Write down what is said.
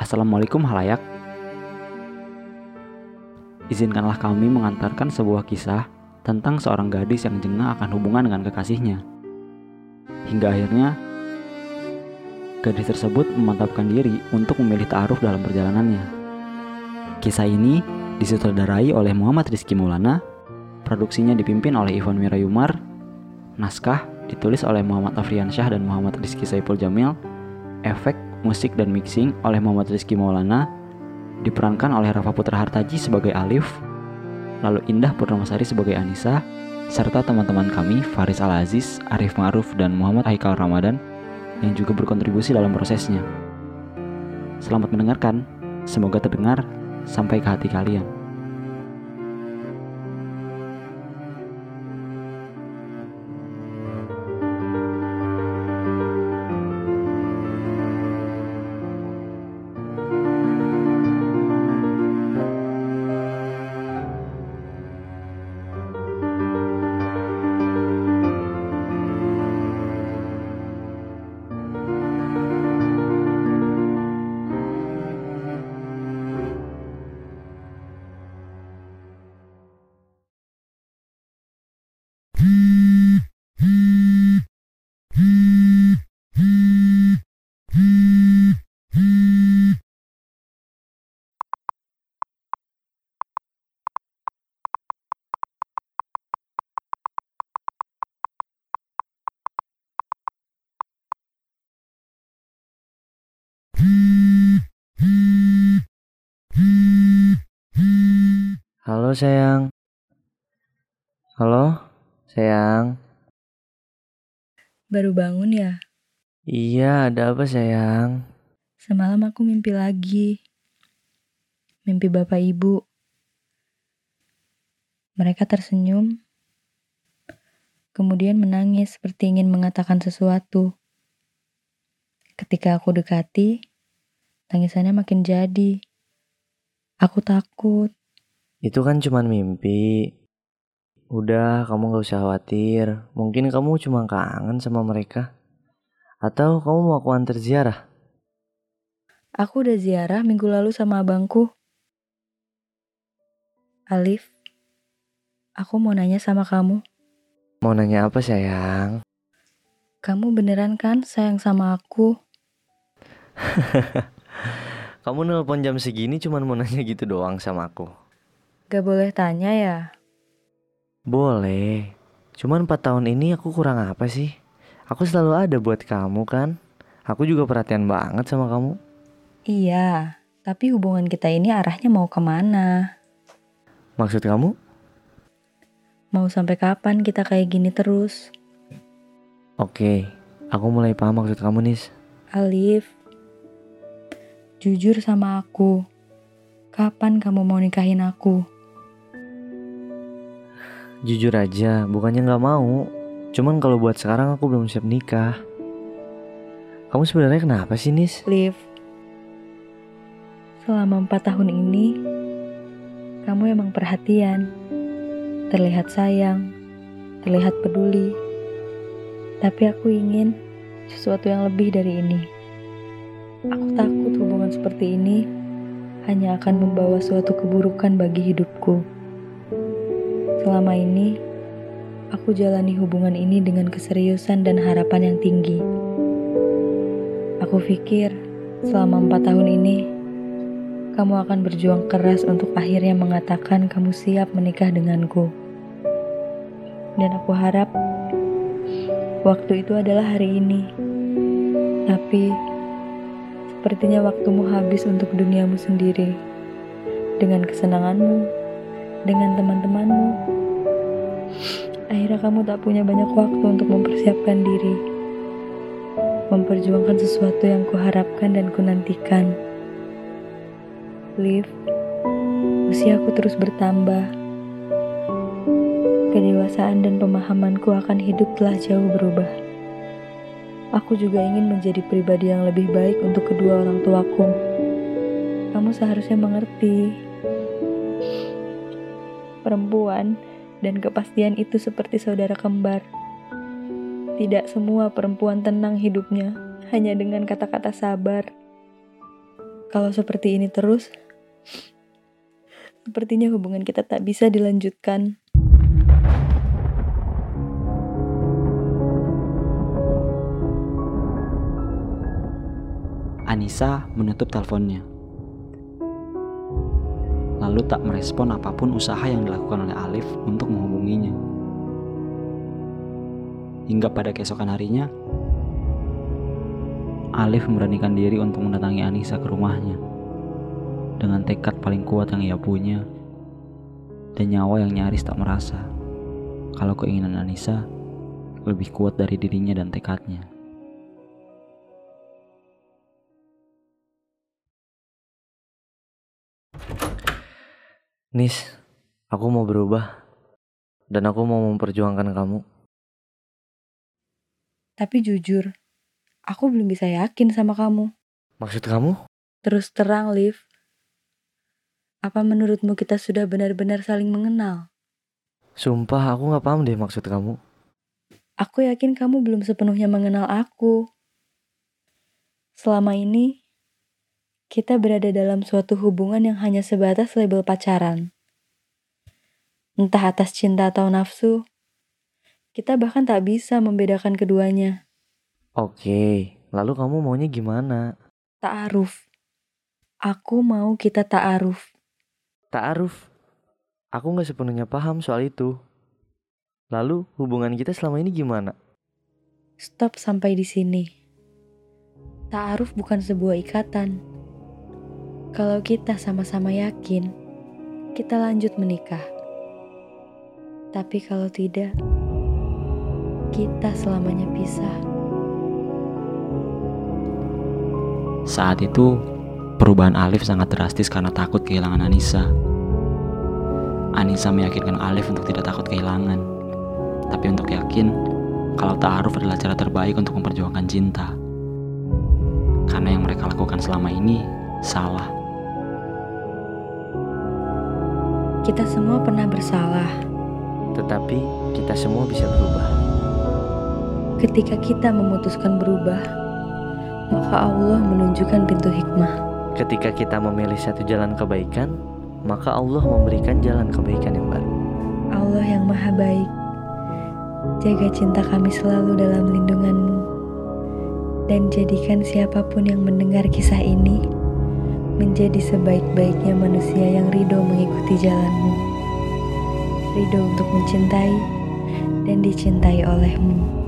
Assalamualaikum halayak. Izinkanlah kami mengantarkan sebuah kisah tentang seorang gadis yang jengah akan hubungan dengan kekasihnya. Hingga akhirnya, gadis tersebut memantapkan diri untuk memilih ta'aruf dalam perjalanannya. Kisah ini disutradarai oleh Muhammad Rizky Maulana, produksinya dipimpin oleh Ivan Mirayumar, naskah ditulis oleh Muhammad Afriansyah dan Muhammad Rizky Saiful Jamil, efek, musik, dan mixing oleh Muhammad Rizky Maulana, diperankan oleh Rafa Putra Hartaji sebagai Alif, lalu Indah Purnamasari sebagai Anissa, serta teman-teman kami Faris Al-Aziz, Arif Ma'ruf, dan Muhammad Haikal Ramadan yang juga berkontribusi dalam prosesnya. Selamat mendengarkan, semoga terdengar sampai ke hati kalian. Halo sayang. Halo, sayang. Baru bangun ya? Iya, ada apa sayang? Semalam aku mimpi lagi. Mimpi bapak ibu. Mereka tersenyum, kemudian menangis seperti ingin mengatakan sesuatu. Ketika aku dekati, tangisannya makin jadi. Aku takut. Itu kan cuma mimpi. Udah, kamu gak usah khawatir. Mungkin kamu cuma kangen sama mereka. Atau kamu mau aku antar ziarah? Aku udah ziarah minggu lalu sama abangku. Alif, aku mau nanya sama kamu. Mau nanya apa sayang? Kamu beneran kan sayang sama aku? Kamu nelpon jam segini cuma mau nanya gitu doang sama aku. Gak boleh tanya ya? Boleh. Cuman 4 tahun ini aku kurang apa sih? Aku selalu ada buat kamu kan? Aku juga perhatian banget sama kamu. Iya, tapi hubungan kita ini arahnya mau ke mana? Maksud kamu? Mau sampai kapan kita kayak gini terus? Oke, aku mulai paham maksud kamu nis. Alif, jujur sama aku. Kapan kamu mau nikahin aku? Jujur aja, bukannya nggak mau. Cuman kalau buat sekarang aku belum siap nikah. Kamu sebenarnya kenapa sih nis? Liv, selama empat tahun ini, kamu emang perhatian, terlihat sayang, terlihat peduli. Tapi aku ingin sesuatu yang lebih dari ini. Aku takut hubungan seperti ini hanya akan membawa suatu keburukan bagi hidupku. Selama ini, aku jalani hubungan ini dengan keseriusan dan harapan yang tinggi. Aku pikir selama empat tahun ini, kamu akan berjuang keras untuk akhirnya mengatakan kamu siap menikah denganku. Dan aku harap waktu itu adalah hari ini. Tapi sepertinya waktumu habis untuk duniamu sendiri. Dengan kesenanganmu, dengan teman-temanmu. Akhirnya kamu tak punya banyak waktu untuk mempersiapkan diri. Memperjuangkan sesuatu yang kuharapkan dan kunantikan. Liv, usiaku terus bertambah. Kedewasaan dan pemahamanku akan hidup telah jauh berubah. Aku juga ingin menjadi pribadi yang lebih baik untuk kedua orang tuaku. Kamu seharusnya mengerti. Perempuan dan kepastian itu seperti saudara kembar. Tidak semua perempuan tenang hidupnya hanya dengan kata-kata sabar. Kalau seperti ini terus, sepertinya hubungan kita tak bisa dilanjutkan. Anissa menutup teleponnya. Lalu tak merespon apa pun usaha yang dilakukan oleh Alif untuk menghubunginya. Hingga pada keesokan harinya, Alif memberanikan diri untuk mendatangi Anissa ke rumahnya. Dengan tekad paling kuat yang ia punya, dan nyawa yang nyaris tak merasa kalau keinginan Anissa lebih kuat dari dirinya dan tekadnya. Nis, aku mau berubah. Dan aku mau memperjuangkan kamu. Tapi jujur, aku belum bisa yakin sama kamu. Maksud kamu? Terus terang, Liv. Apa menurutmu kita sudah benar-benar saling mengenal? Sumpah aku gak paham deh maksud kamu. Aku yakin kamu belum sepenuhnya mengenal aku. Selama ini, kita berada dalam suatu hubungan yang hanya sebatas label pacaran. Entah atas cinta atau nafsu, kita bahkan tak bisa membedakan keduanya. Oke, lalu kamu maunya gimana? Ta'aruf. Aku mau kita ta'aruf. Ta'aruf. Aku gak sepenuhnya paham soal itu. Lalu hubungan kita selama ini gimana? Stop sampai di sini. Ta'aruf bukan sebuah ikatan kalau kita sama-sama yakin, kita lanjut menikah. Tapi kalau tidak, kita selamanya pisah. Saat itu, perubahan Alif sangat drastis karena takut kehilangan Anissa. Anissa meyakinkan Alif untuk tidak takut kehilangan, tapi untuk yakin kalau ta'aruf adalah cara terbaik untuk memperjuangkan cinta. Karena yang mereka lakukan selama ini salah. Kita semua pernah bersalah. Tetapi kita semua bisa berubah. Ketika kita memutuskan berubah, maka Allah menunjukkan pintu hikmah. Ketika kita memilih satu jalan kebaikan, maka Allah memberikan jalan kebaikan yang baru. Allah yang maha baik, jaga cinta kami selalu dalam lindunganmu. Dan jadikan siapa pun yang mendengar kisah ini menjadi sebaik-baiknya manusia yang ridho mengikuti jalanmu. Ridho untuk mencintai dan dicintai olehmu.